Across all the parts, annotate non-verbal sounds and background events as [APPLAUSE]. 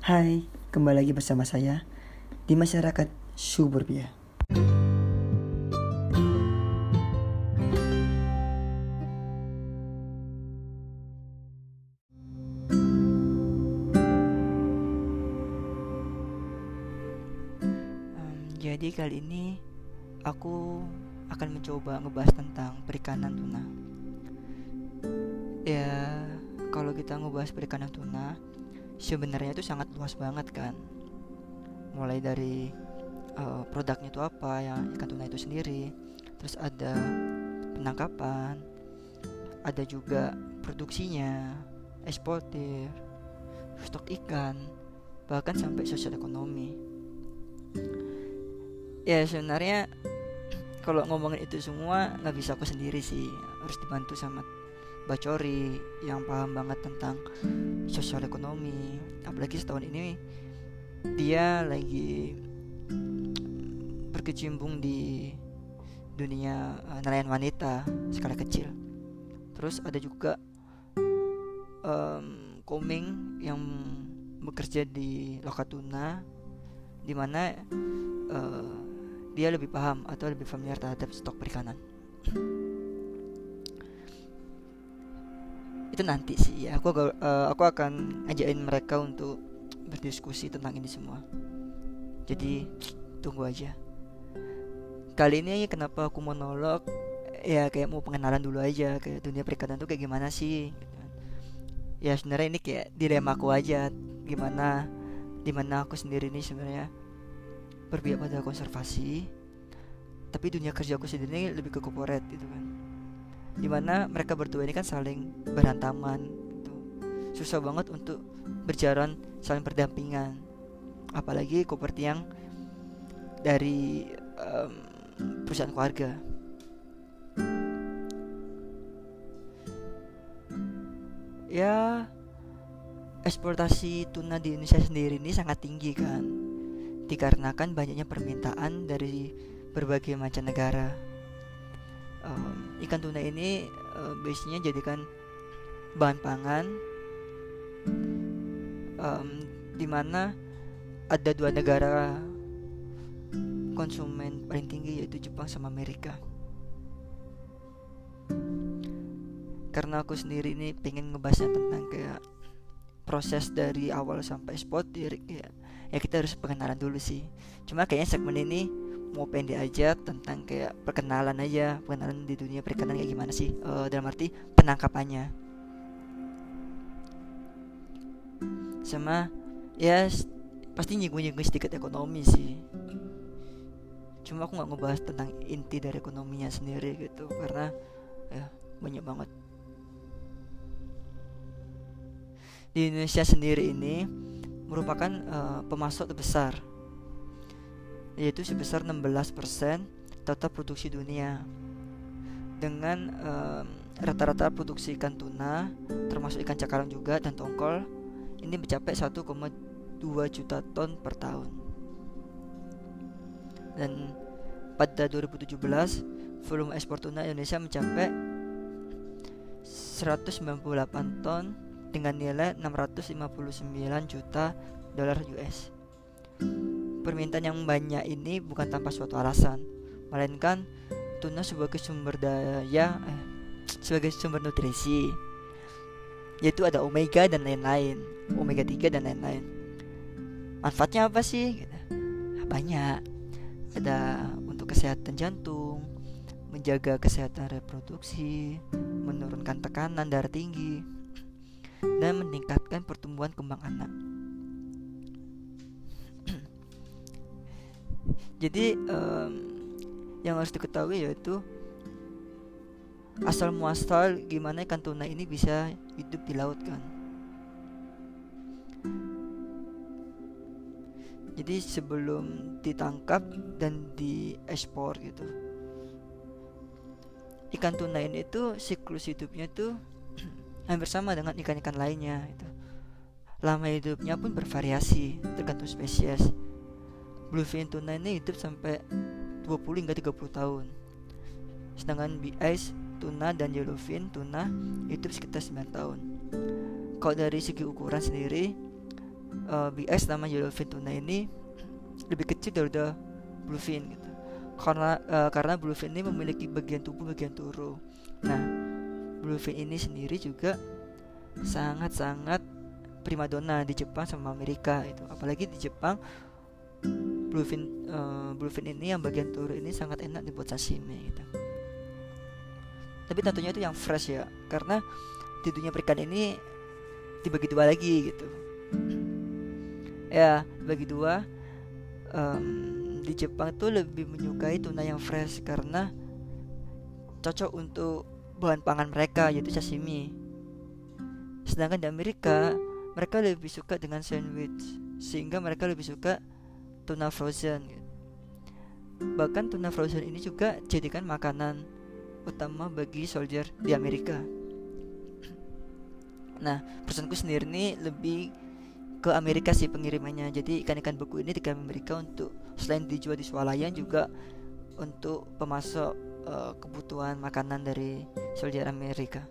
Hai, kembali lagi bersama saya di masyarakat suburbia. Um, jadi kali ini aku akan mencoba ngebahas tentang perikanan tuna. Ya, kalau kita ngebahas perikanan tuna, sebenarnya itu sangat luas banget kan. Mulai dari uh, produknya itu apa yang ikan tuna itu sendiri, terus ada penangkapan, ada juga produksinya, eksportir, stok ikan, bahkan sampai sosial ekonomi. Ya sebenarnya kalau ngomongin itu semua nggak bisa aku sendiri sih harus dibantu sama Bacori yang paham banget tentang sosial ekonomi apalagi setahun ini dia lagi berkecimpung di dunia uh, nelayan wanita skala kecil terus ada juga um, Koming yang bekerja di Lokatuna di mana uh, dia lebih paham atau lebih familiar terhadap stok perikanan. Itu nanti sih ya. Aku uh, aku akan ajakin mereka untuk berdiskusi tentang ini semua. Jadi tunggu aja. Kali ini kenapa aku monolog ya kayak mau pengenalan dulu aja kayak dunia perikanan tuh kayak gimana sih ya sebenarnya ini kayak dilema aku aja gimana di mana aku sendiri nih sebenarnya berpihak pada konservasi tapi dunia kerja aku sendiri ini lebih ke corporate gitu kan di mana mereka berdua ini kan saling berantaman gitu. susah banget untuk berjalan saling berdampingan apalagi seperti yang dari um, perusahaan keluarga ya eksportasi tuna di Indonesia sendiri ini sangat tinggi kan dikarenakan banyaknya permintaan dari berbagai macam negara. Um, ikan tuna ini uh, biasanya jadikan bahan pangan, um, di mana ada dua negara konsumen paling tinggi yaitu Jepang sama Amerika. Karena aku sendiri ini pengen ngebahasnya tentang kayak proses dari awal sampai eksportir ya ya kita harus pengenalan dulu sih cuma kayaknya segmen ini mau pendek aja tentang kayak perkenalan aja perkenalan di dunia perikanan kayak gimana sih? Uh, dalam arti penangkapannya. Sama ya pasti nyinggung-nyinggung sedikit ekonomi sih. Cuma aku nggak ngebahas tentang inti dari ekonominya sendiri gitu karena ya banyak banget. Di Indonesia sendiri ini merupakan uh, pemasok terbesar yaitu sebesar 16% total produksi dunia dengan rata-rata um, produksi ikan tuna termasuk ikan cakalang juga dan tongkol ini mencapai 1,2 juta ton per tahun dan pada 2017 volume ekspor tuna Indonesia mencapai 198 ton dengan nilai 659 juta dolar US. Permintaan yang banyak ini bukan tanpa suatu alasan, melainkan tuna sebagai sumber daya eh, sebagai sumber nutrisi yaitu ada omega dan lain-lain, omega 3 dan lain-lain. Manfaatnya apa sih? Gitu. Banyak. Ada untuk kesehatan jantung, menjaga kesehatan reproduksi, menurunkan tekanan darah tinggi, dan meningkatkan pertumbuhan kembang anak. Jadi um, yang harus diketahui yaitu asal muasal gimana ikan tuna ini bisa hidup di laut kan. Jadi sebelum ditangkap dan diekspor gitu. Ikan tuna ini itu siklus hidupnya tuh [CLEARS THROAT] hampir sama dengan ikan-ikan lainnya itu. Lama hidupnya pun bervariasi tergantung spesies. Bluefin tuna ini hidup sampai 20 hingga 30 tahun. Sedangkan ice tuna dan yellowfin tuna hidup sekitar 9 tahun. Kalau dari segi ukuran sendiri, uh, BS nama yellowfin tuna ini lebih kecil daripada bluefin gitu karena uh, karena bluefin ini memiliki bagian tubuh bagian turu nah bluefin ini sendiri juga sangat-sangat primadona di Jepang sama Amerika itu apalagi di Jepang bluefin uh, bluefin ini yang bagian turu ini sangat enak dibuat sashimi gitu tapi tentunya itu yang fresh ya karena di dunia perikan ini dibagi dua lagi gitu ya bagi dua um, di Jepang tuh lebih menyukai tuna yang fresh karena cocok untuk bahan pangan mereka yaitu sashimi. Sedangkan di Amerika mereka lebih suka dengan sandwich sehingga mereka lebih suka tuna frozen. Bahkan tuna frozen ini juga jadikan makanan utama bagi soldier di Amerika. Nah, pesanku sendiri ini lebih ke Amerika sih pengirimannya jadi ikan-ikan beku ini dikirim Amerika untuk selain dijual di swalayan juga untuk pemasok uh, kebutuhan makanan dari soldier Amerika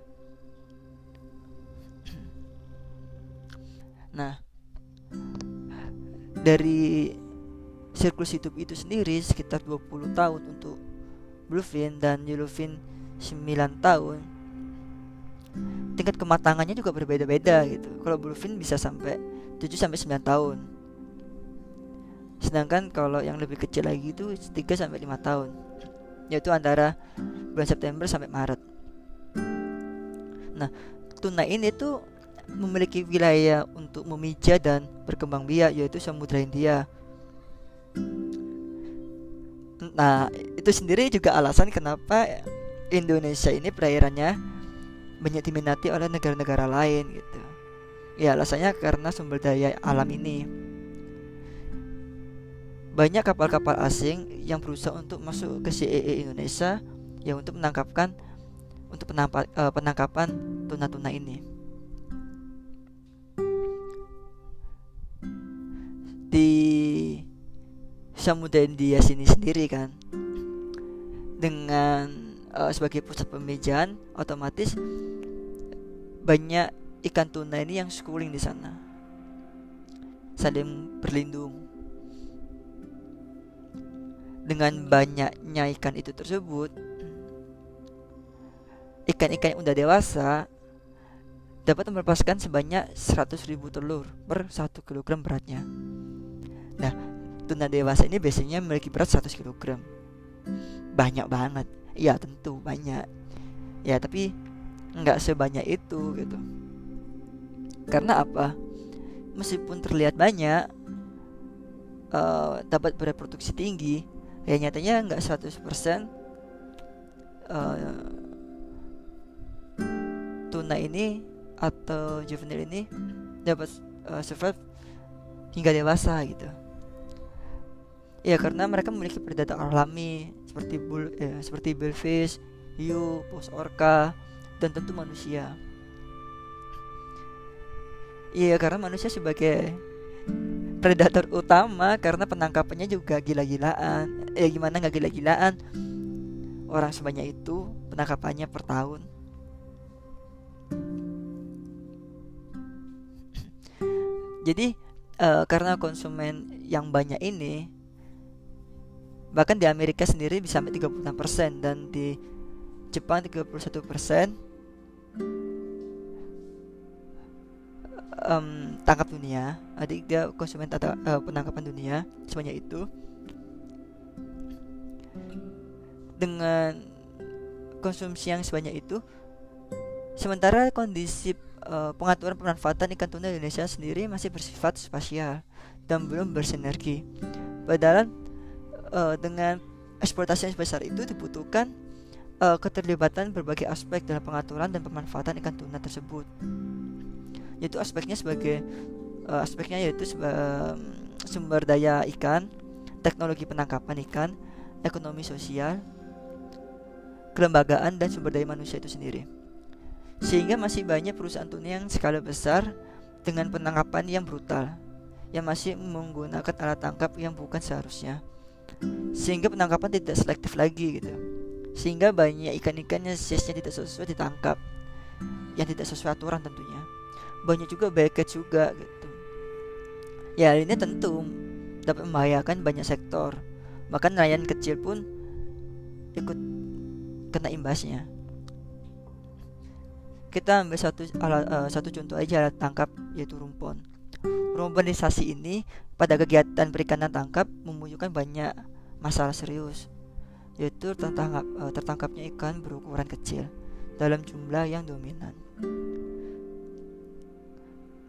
nah dari siklus hidup itu sendiri sekitar 20 tahun untuk bluefin dan yellowfin 9 tahun tingkat kematangannya juga berbeda-beda gitu kalau bluefin bisa sampai 7 sampai 9 tahun. Sedangkan kalau yang lebih kecil lagi itu 3 sampai 5 tahun. Yaitu antara bulan September sampai Maret. Nah, tuna ini tuh memiliki wilayah untuk memijah dan berkembang biak yaitu Samudra India. Nah, itu sendiri juga alasan kenapa Indonesia ini perairannya banyak diminati oleh negara-negara lain gitu. Ya alasannya karena sumber daya alam ini Banyak kapal-kapal asing yang berusaha untuk masuk ke CEE Indonesia Ya untuk menangkapkan Untuk penampa, uh, penangkapan tuna-tuna ini Di Samudra India sini sendiri kan? Dengan uh, sebagai pusat pemijahan otomatis banyak ikan tuna ini yang schooling di sana. Saling berlindung. Dengan banyaknya ikan itu tersebut ikan-ikan yang udah dewasa dapat melepaskan sebanyak 100 ribu telur per 1 kg beratnya tuna dewasa ini biasanya memiliki berat 100 kg banyak banget ya tentu banyak ya tapi nggak sebanyak itu gitu karena apa? Meskipun terlihat banyak uh, dapat bereproduksi tinggi, ya nyatanya nggak 100% uh, tuna ini atau juvenile ini dapat uh, survive hingga dewasa gitu. Ya karena mereka memiliki predator alami seperti bull, ya, seperti billfish, hiu, paus orca, dan tentu manusia. Iya karena manusia sebagai predator utama karena penangkapannya juga gila-gilaan. Ya gimana nggak gila-gilaan? Orang sebanyak itu penangkapannya per tahun. Jadi uh, karena konsumen yang banyak ini bahkan di Amerika sendiri bisa sampai 36% dan di Jepang 31% um, tangkap dunia. Adik dia konsumen tata, uh, penangkapan dunia sebanyak itu. Dengan konsumsi yang sebanyak itu sementara kondisi uh, pengaturan pemanfaatan ikan tuna Indonesia sendiri masih bersifat spasial dan belum bersinergi. Padahal uh, dengan eksploitasi yang sebesar itu dibutuhkan uh, keterlibatan berbagai aspek dalam pengaturan dan pemanfaatan ikan tuna tersebut yaitu aspeknya sebagai uh, aspeknya yaitu uh, sumber daya ikan, teknologi penangkapan ikan, ekonomi sosial, kelembagaan dan sumber daya manusia itu sendiri. Sehingga masih banyak perusahaan tuna yang skala besar dengan penangkapan yang brutal yang masih menggunakan alat tangkap yang bukan seharusnya. Sehingga penangkapan tidak selektif lagi gitu. Sehingga banyak ikan-ikan yang size-nya tidak sesuai ditangkap. Yang tidak sesuai aturan tentunya. Banyak juga beket juga gitu. Ya ini tentu dapat membahayakan banyak sektor. Bahkan nelayan kecil pun ikut kena imbasnya. Kita ambil satu alat, uh, satu contoh aja alat tangkap yaitu rumpon urbanisasi ini pada kegiatan perikanan tangkap memunculkan banyak masalah serius yaitu tertangkap, uh, tertangkapnya ikan berukuran kecil dalam jumlah yang dominan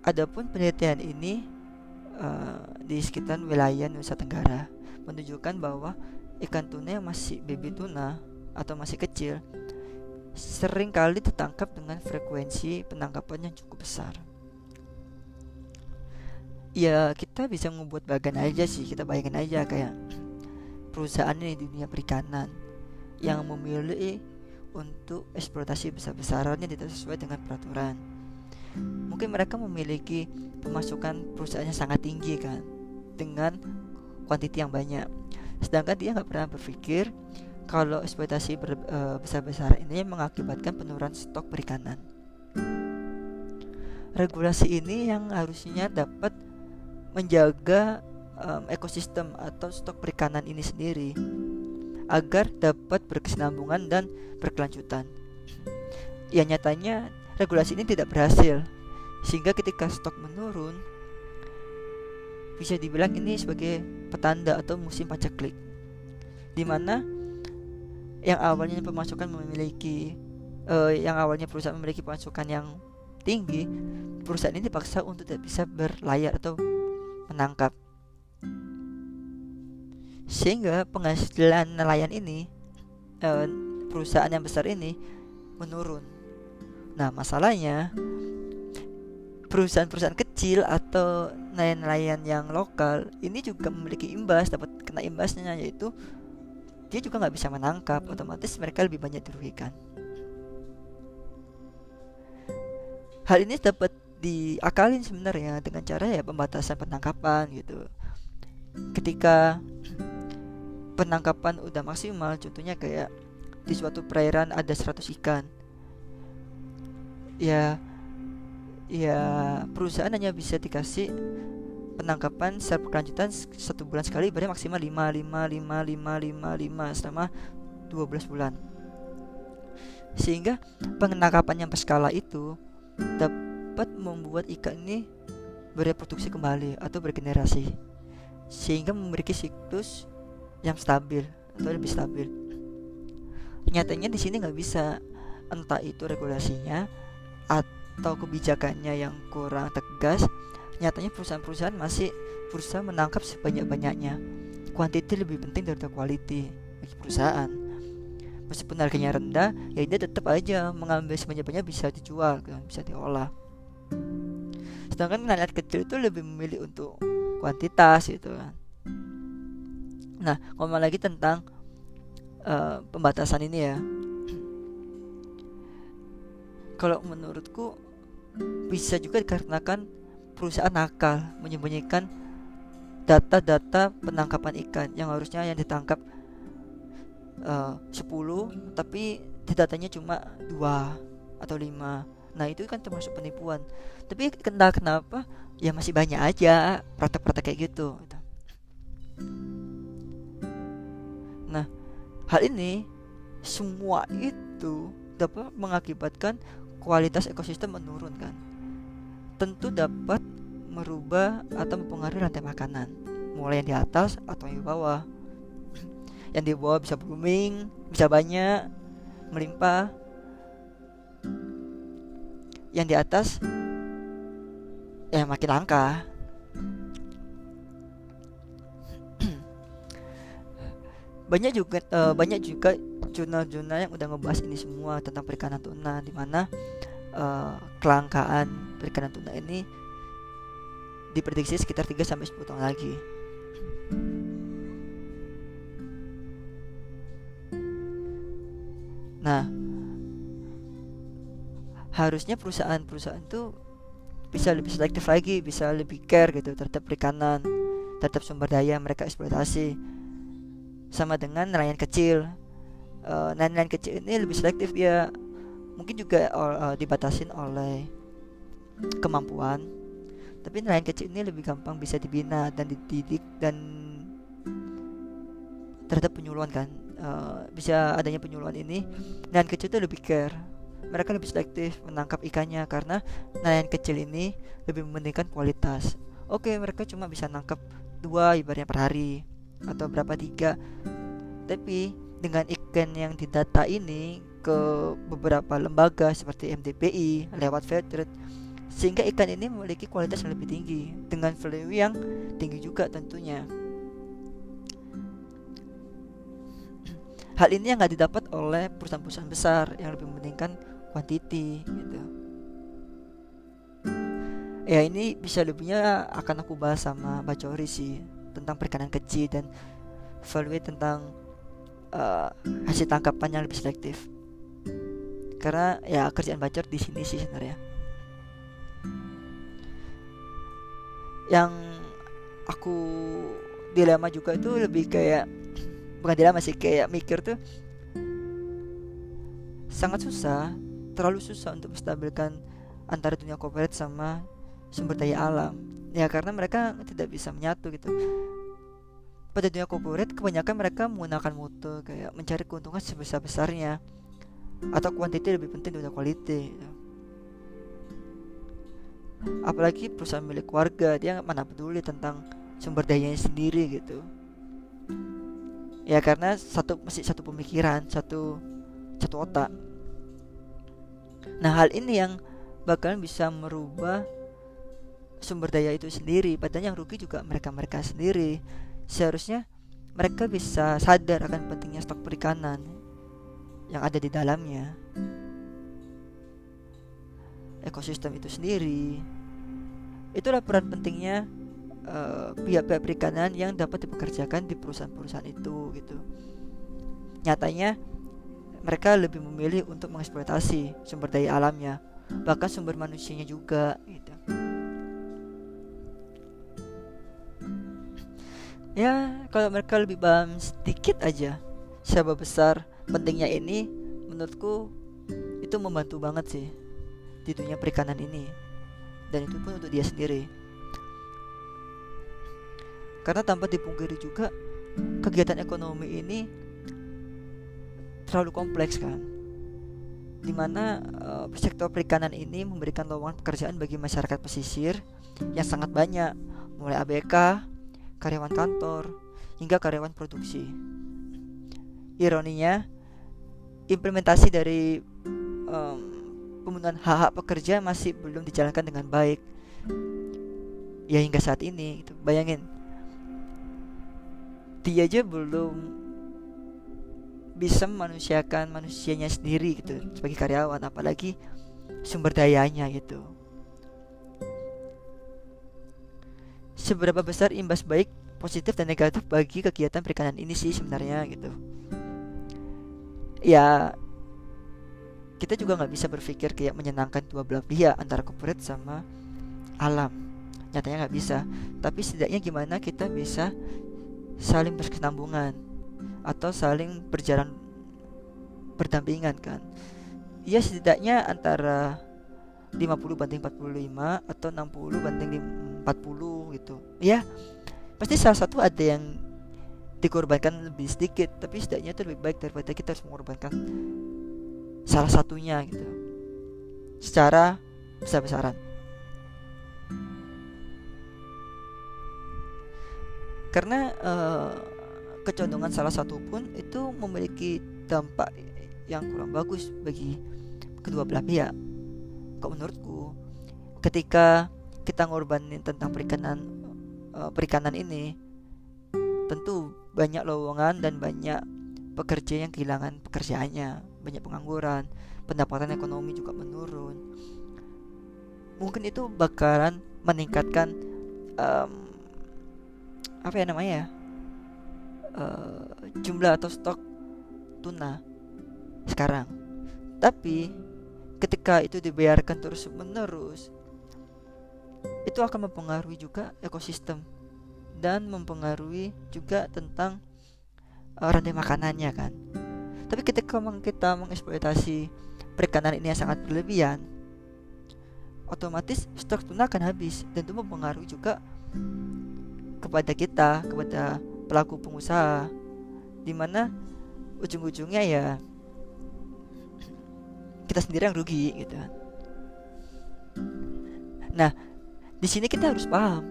Adapun penelitian ini uh, di sekitar wilayah Nusa Tenggara menunjukkan bahwa ikan tuna yang masih baby tuna atau masih kecil sering kali tertangkap dengan frekuensi penangkapan yang cukup besar. Ya kita bisa membuat bagian aja sih kita bayangin aja kayak perusahaan di dunia perikanan yang memilih untuk eksploitasi besar-besarannya tidak sesuai dengan peraturan. Mungkin mereka memiliki pemasukan perusahaannya sangat tinggi kan dengan kuantiti yang banyak. Sedangkan dia nggak pernah berpikir kalau eksploitasi e, besar-besar ini mengakibatkan penurunan stok perikanan. Regulasi ini yang harusnya dapat menjaga um, ekosistem atau stok perikanan ini sendiri agar dapat berkesinambungan dan berkelanjutan. Ya nyatanya regulasi ini tidak berhasil sehingga ketika stok menurun bisa dibilang ini sebagai petanda atau musim paceklik di mana yang awalnya pemasukan memiliki uh, yang awalnya perusahaan memiliki pemasukan yang tinggi perusahaan ini dipaksa untuk tidak bisa berlayar atau menangkap sehingga penghasilan nelayan ini uh, perusahaan yang besar ini menurun. Nah, masalahnya perusahaan-perusahaan kecil atau nelayan-nelayan yang lokal ini juga memiliki imbas, dapat kena imbasnya yaitu dia juga nggak bisa menangkap, otomatis mereka lebih banyak dirugikan. Hal ini dapat diakalin sebenarnya dengan cara ya pembatasan penangkapan gitu. Ketika penangkapan udah maksimal, contohnya kayak di suatu perairan ada 100 ikan ya ya perusahaan hanya bisa dikasih penangkapan secara berkelanjutan satu bulan sekali berarti maksimal 5 5 5 5 5 5 selama 12 bulan sehingga penangkapan yang berskala itu dapat membuat ikan ini bereproduksi kembali atau bergenerasi sehingga memiliki siklus yang stabil atau lebih stabil nyatanya di sini nggak bisa entah itu regulasinya atau kebijakannya yang kurang tegas, nyatanya perusahaan-perusahaan masih berusaha menangkap sebanyak-banyaknya. Kuantiti lebih penting daripada quality bagi perusahaan. Meskipun harganya rendah, ya dia tetap aja mengambil sebanyak-banyaknya bisa dijual, bisa diolah. Sedangkan nelayan kecil itu lebih memilih untuk kuantitas gitu kan. Nah, ngomong lagi tentang uh, pembatasan ini ya kalau menurutku bisa juga dikarenakan perusahaan nakal menyembunyikan data-data penangkapan ikan yang harusnya yang ditangkap uh, 10 tapi datanya cuma dua atau lima nah itu kan termasuk penipuan. Tapi kenal kenapa? Ya masih banyak aja praktek-praktek kayak gitu. Nah hal ini semua itu dapat mengakibatkan kualitas ekosistem menurun kan? Tentu dapat merubah atau mempengaruhi rantai makanan mulai yang di atas atau yang di bawah. [CLEARS THROAT] Yang di bawah bisa booming bisa banyak melimpah yang di atas ya makin langka [CLEARS THROAT] banyak juga uh, banyak juga jurnal-jurnal yang udah ngebahas ini semua tentang perikanan tuna di mana uh, kelangkaan perikanan tuna ini diprediksi sekitar 3 sampai 10 tahun lagi. Nah, harusnya perusahaan-perusahaan itu bisa lebih selektif lagi, bisa lebih care gitu terhadap perikanan, terhadap sumber daya mereka eksploitasi. Sama dengan nelayan kecil, uh, nelayan kecil ini lebih selektif dia mungkin juga uh, dibatasin oleh kemampuan. Tapi nelayan kecil ini lebih gampang bisa dibina dan dididik dan terhadap penyuluhan kan. Uh, bisa adanya penyuluhan ini nelayan kecil itu lebih care mereka lebih selektif menangkap ikannya karena nelayan kecil ini lebih mementingkan kualitas. Oke mereka cuma bisa nangkap dua ibaratnya per hari atau berapa tiga. Tapi dengan ikan yang didata ini ke beberapa lembaga seperti MDPI lewat Fairtrade sehingga ikan ini memiliki kualitas yang lebih tinggi dengan value yang tinggi juga tentunya. Hal ini yang nggak didapat oleh perusahaan-perusahaan besar yang lebih mementingkan quantity gitu. Ya ini bisa lebihnya akan aku bahas sama Bacori sih tentang perikanan kecil dan value tentang uh, hasil tangkapan yang lebih selektif. Karena ya kerjaan bacor di sini sih sebenarnya. Yang aku dilema juga itu lebih kayak bukan dilema sih kayak mikir tuh sangat susah terlalu susah untuk menstabilkan antara dunia corporate sama sumber daya alam. Ya karena mereka tidak bisa menyatu gitu. Pada dunia corporate kebanyakan mereka menggunakan mutu kayak mencari keuntungan sebesar besarnya atau kuantiti lebih penting daripada quality gitu. apalagi perusahaan milik warga dia mana peduli tentang sumber dayanya sendiri gitu. Ya karena satu masih satu pemikiran satu satu otak nah hal ini yang bakalan bisa merubah sumber daya itu sendiri. Padahal yang rugi juga mereka mereka sendiri. Seharusnya mereka bisa sadar akan pentingnya stok perikanan yang ada di dalamnya. Ekosistem itu sendiri. Itulah peran pentingnya uh, pihak-pihak perikanan yang dapat dipekerjakan di perusahaan-perusahaan itu gitu. Nyatanya mereka lebih memilih untuk mengeksploitasi sumber daya alamnya bahkan sumber manusianya juga gitu. Ya kalau mereka lebih paham sedikit aja seberapa besar pentingnya ini menurutku itu membantu banget sih di dunia perikanan ini. Dan itu pun untuk dia sendiri. Karena tanpa dipungkiri juga kegiatan ekonomi ini terlalu kompleks kan di mana uh, sektor perikanan ini memberikan lowongan pekerjaan bagi masyarakat pesisir yang sangat banyak mulai ABK, karyawan kantor, hingga karyawan produksi. Ironinya, implementasi dari um, pemenuhan hak-hak pekerja masih belum dijalankan dengan baik ya hingga saat ini gitu. bayangin dia aja belum bisa memanusiakan manusianya sendiri gitu sebagai karyawan apalagi sumber dayanya gitu. Seberapa besar imbas baik positif dan negatif bagi kegiatan perikanan ini sih sebenarnya gitu. Ya kita juga nggak bisa berpikir kayak menyenangkan dua belah pihak antara corporate sama alam. Nyatanya nggak bisa. Tapi setidaknya gimana kita bisa saling berkesinambungan atau saling berjalan berdampingan kan. Ya setidaknya antara 50 banding 45 atau 60 banding 40 gitu. Ya pasti salah satu ada yang dikorbankan lebih sedikit tapi setidaknya itu lebih baik daripada kita harus mengorbankan salah satunya gitu. Secara besar-besaran. Karena uh, kecondongan salah satu pun itu memiliki dampak yang kurang bagus bagi kedua belah pihak kok menurutku ketika kita ngorbanin tentang perikanan uh, perikanan ini tentu banyak lowongan dan banyak pekerja yang kehilangan pekerjaannya, banyak pengangguran, pendapatan ekonomi juga menurun. Mungkin itu bakalan meningkatkan um, apa ya namanya uh, jumlah atau stok tuna sekarang. Tapi ketika itu dibiarkan terus menerus, itu akan mempengaruhi juga ekosistem dan mempengaruhi juga tentang uh, rantai makanannya kan. Tapi ketika kita mengeksploitasi perikanan ini yang sangat berlebihan, otomatis stok tuna akan habis dan itu mempengaruhi juga kepada kita kepada pelaku pengusaha. Di mana ujung-ujungnya ya kita sendiri yang rugi gitu. Nah di sini kita harus paham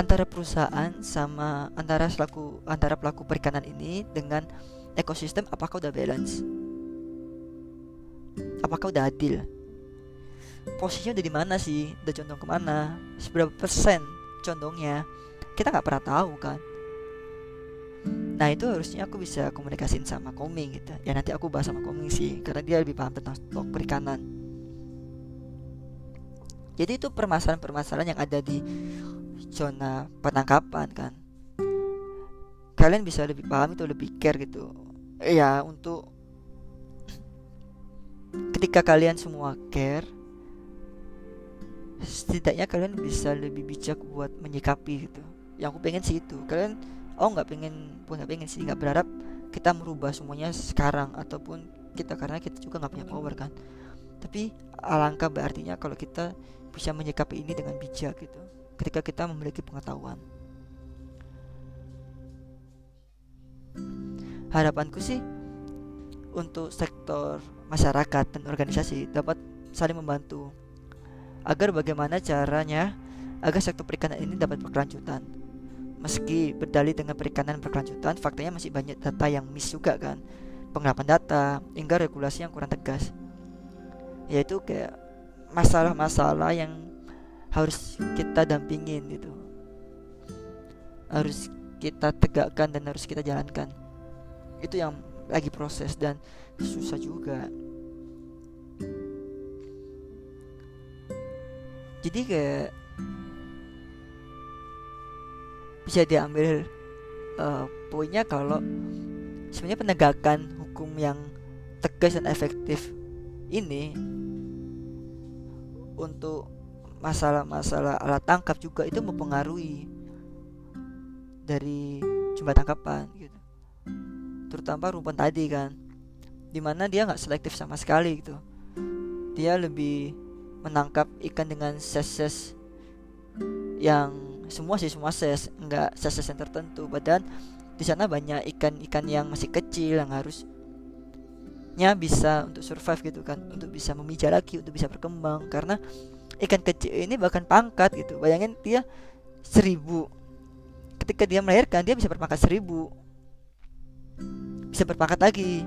antara perusahaan sama antara selaku antara pelaku perikanan ini dengan ekosistem apakah udah balance? Apakah udah adil? Posisinya udah di mana sih? Udah condong ke mana seberapa persen condongnya kita nggak pernah tahu kan? Nah itu harusnya aku bisa komunikasiin sama Koming gitu. Ya nanti aku bahas sama Koming sih karena dia lebih paham tentang stok perikanan. Jadi itu permasalahan-permasalahan yang ada di zona penangkapan kan? Kalian bisa lebih paham itu lebih care gitu. Ya untuk ketika kalian semua care setidaknya kalian bisa lebih bijak buat menyikapi gitu yang aku pengen sih itu. Kalian oh nggak pengen pun nggak pengen sih nggak berharap kita merubah semuanya sekarang ataupun kita karena kita juga nggak punya power kan. Tapi alangkah berartinya kalau kita bisa menyikapi ini dengan bijak gitu ketika kita memiliki pengetahuan. Harapanku sih untuk sektor masyarakat dan organisasi dapat saling membantu agar bagaimana caranya agar sektor perikanan ini dapat berkelanjutan. Meski berdalih dengan perikanan berkelanjutan, faktanya masih banyak data yang miss juga kan. Pengelapan data hingga regulasi yang kurang tegas. Yaitu kayak masalah-masalah yang harus kita dampingin gitu. Harus kita tegakkan dan harus kita jalankan. Itu yang lagi proses dan susah juga jadi kayak bisa diambil uh, poinnya kalau sebenarnya penegakan hukum yang tegas dan efektif ini untuk masalah-masalah alat tangkap juga itu mempengaruhi dari jumlah tangkapan gitu. Terutama rumpun tadi kan di mana dia nggak selektif sama sekali gitu. Dia lebih menangkap ikan dengan ses-ses yang semua sih semua ses nggak ses-ses yang tertentu. Badan di sana banyak ikan-ikan yang masih kecil yang harusnya bisa untuk survive gitu kan. Untuk bisa memijak lagi untuk bisa berkembang. Karena ikan kecil ini bahkan pangkat gitu. Bayangin dia seribu. Ketika dia melahirkan dia bisa berpangkat seribu. Bisa berpangkat lagi.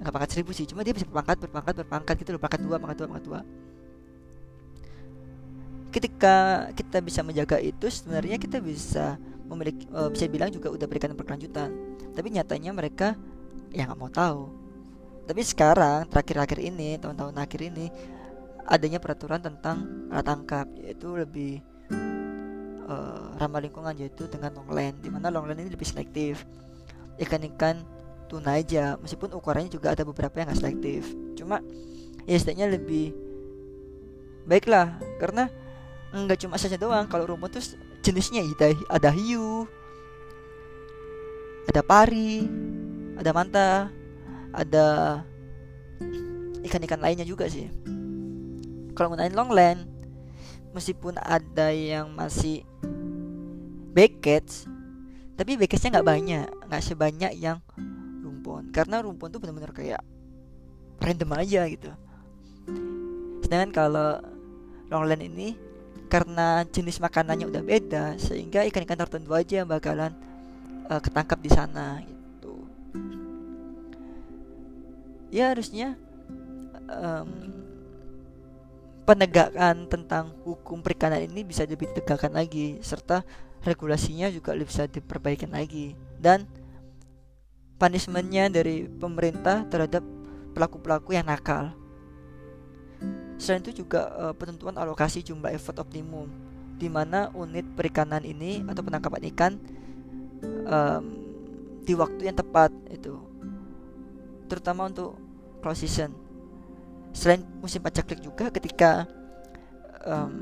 Nggak pangkat seribu sih cuma dia bisa berpangkat berpangkat berpangkat gitu loh. Pangkat dua pangkat dua pangkat dua ketika kita bisa menjaga itu sebenarnya kita bisa memiliki uh, bisa bilang juga udah berikan berkelanjutan tapi nyatanya mereka ya nggak mau tahu. Tapi sekarang terakhir-akhir ini tahun-tahun akhir ini adanya peraturan tentang alat tangkap yaitu lebih uh, ramah lingkungan yaitu dengan longland di mana longland ini lebih selektif. Ikan-ikan tuna aja meskipun ukurannya juga ada beberapa yang nggak selektif. Cuma ya setidaknya lebih baiklah karena nggak cuma saja doang kalau rumput tuh jenisnya ada ada hiu ada pari ada manta ada ikan-ikan lainnya juga sih. Kalau nggunain longland meskipun ada yang masih backcatch tapi backcatchnya nggak banyak nggak sebanyak yang rumpun. Karena rumpun tuh benar-benar kayak random aja gitu. Sedangkan kalau longland ini karena jenis makanannya udah beda sehingga ikan-ikan tertentu aja yang bakalan uh, ketangkap di sana gitu ya harusnya um, penegakan tentang hukum perikanan ini bisa lebih ditegakkan lagi serta regulasinya juga bisa diperbaiki lagi dan punishmentnya dari pemerintah terhadap pelaku-pelaku yang nakal. Selain itu juga uh, penentuan alokasi jumlah effort optimum di mana unit perikanan ini atau penangkapan ikan um, di waktu yang tepat itu terutama untuk close season. Selain musim pacaklik juga ketika um,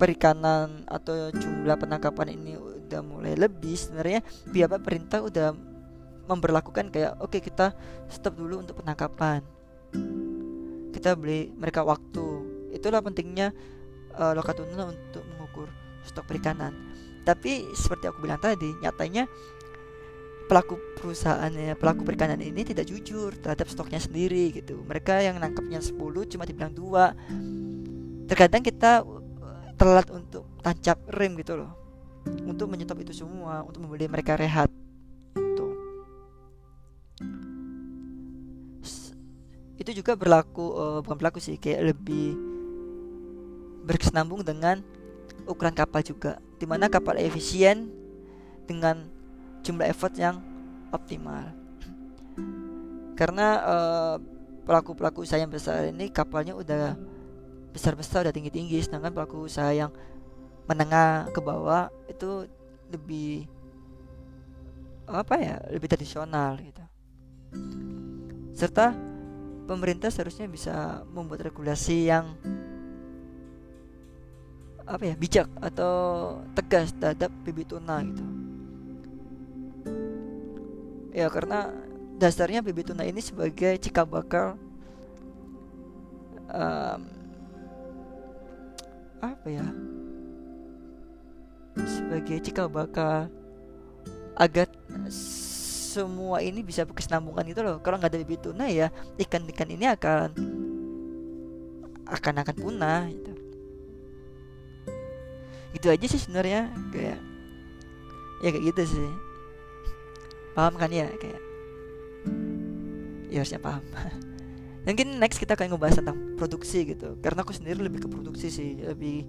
perikanan atau jumlah penangkapan ini udah mulai lebih sebenarnya pihak pemerintah udah memperlakukan kayak oke okay, kita stop dulu untuk penangkapan kita beli mereka waktu. Itulah pentingnya uh, lokatuna untuk mengukur stok perikanan. Tapi seperti aku bilang tadi nyatanya pelaku perusahaannya pelaku perikanan ini tidak jujur terhadap stoknya sendiri gitu. Mereka yang nangkapnya 10 cuma dibilang dua. Terkadang kita telat untuk tancap rem gitu loh. Untuk menyetop itu semua untuk membeli mereka rehat itu juga berlaku uh, bukan berlaku sih kayak lebih berkesinambung dengan ukuran kapal juga. Di mana kapal efisien dengan jumlah effort yang optimal. [CLEARS THROAT] Karena uh, pelaku-pelaku usaha yang besar ini kapalnya udah besar-besar udah tinggi-tinggi. Sedangkan pelaku usaha yang menengah ke bawah itu lebih apa ya lebih tradisional gitu. Serta pemerintah seharusnya bisa membuat regulasi yang apa ya bijak atau tegas terhadap bibit tuna gitu. Ya karena dasarnya bibit tuna ini sebagai cikal bakal um, apa ya sebagai cikal bakal agar semua ini bisa berkesinambungan gitu loh. Kalau nggak ada bibit tuna ya ikan-ikan ini akan akan akan punah gitu. Itu aja sih sebenarnya kayak ya kayak gitu sih. Paham kan ya kayak ya harusnya paham. [LAUGHS] Mungkin next kita akan ngebahas tentang produksi gitu. Karena aku sendiri lebih ke produksi sih lebih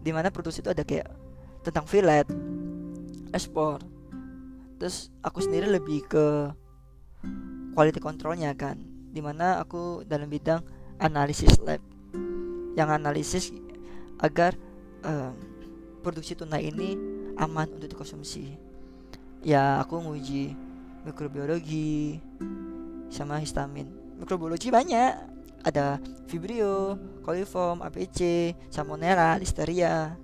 di mana produksi itu ada kayak tentang fillet ekspor terus aku sendiri lebih ke quality controlnya kan. Di mana aku dalam bidang analisis lab. Yang analisis agar um, produksi tuna ini aman untuk dikonsumsi. Ya aku nguji mikrobiologi sama histamin. Mikrobiologi banyak. Ada Vibrio, coliform, APC, Salmonella, Listeria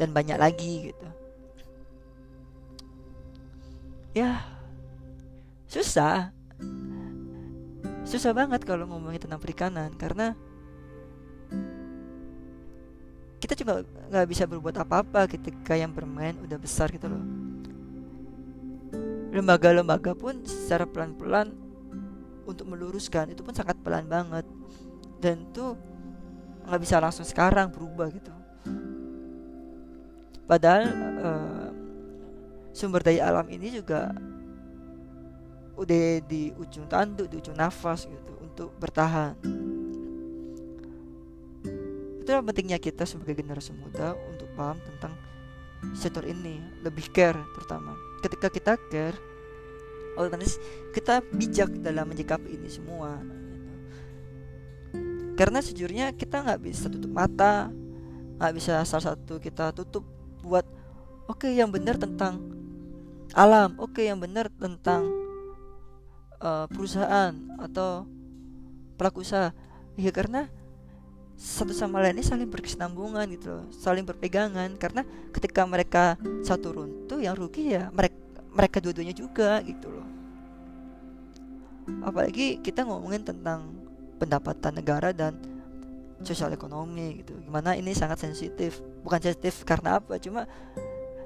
dan banyak lagi gitu ya susah. Susah banget kalau ngomongin tentang perikanan karena kita juga nggak bisa berbuat apa-apa ketika yang bermain udah besar gitu loh. Lembaga-lembaga pun secara pelan-pelan untuk meluruskan itu pun sangat pelan banget. Dan tuh nggak bisa langsung sekarang berubah gitu. Padahal uh, sumber daya alam ini juga udah di ujung tanduk di ujung nafas gitu untuk bertahan. Itulah pentingnya kita sebagai generasi muda untuk paham tentang sektor ini lebih care terutama. Ketika kita care otomatis kita bijak dalam menyikapi ini semua. Karena sejujurnya kita nggak bisa tutup mata nggak bisa salah satu kita tutup buat oke okay, yang benar tentang alam oke okay, yang benar tentang uh, perusahaan atau pelaku usaha. Ya karena satu sama lain ini saling berkesinambungan gitu loh saling berpegangan. Karena ketika mereka satu runtuh yang rugi ya mereka mereka dua-duanya juga gitu loh. Apalagi kita ngomongin tentang pendapatan negara dan sosial ekonomi gitu. Gimana ini sangat sensitif. Bukan sensitif karena apa cuma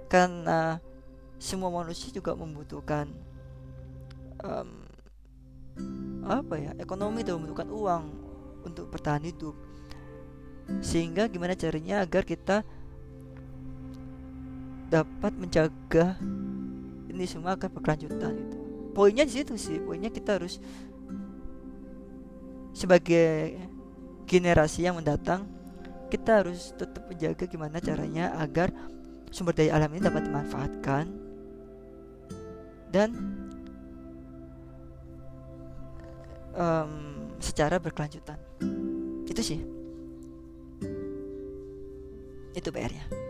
karena semua manusia juga membutuhkan um, apa ya ekonomi itu membutuhkan uang untuk bertahan hidup. Sehingga gimana caranya agar kita dapat menjaga ini semua akan berkelanjutan itu poinnya di situ sih poinnya kita harus sebagai generasi yang mendatang kita harus tetap menjaga gimana caranya agar sumber daya alam ini dapat dimanfaatkan dan um, secara berkelanjutan. Itu sih. Itu PR-nya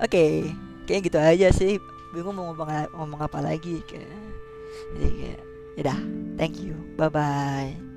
oke okay, kayak gitu aja sih. Bingung mau ngomong ngomong apa lagi kayak jadi kayak ya thank you. Bye bye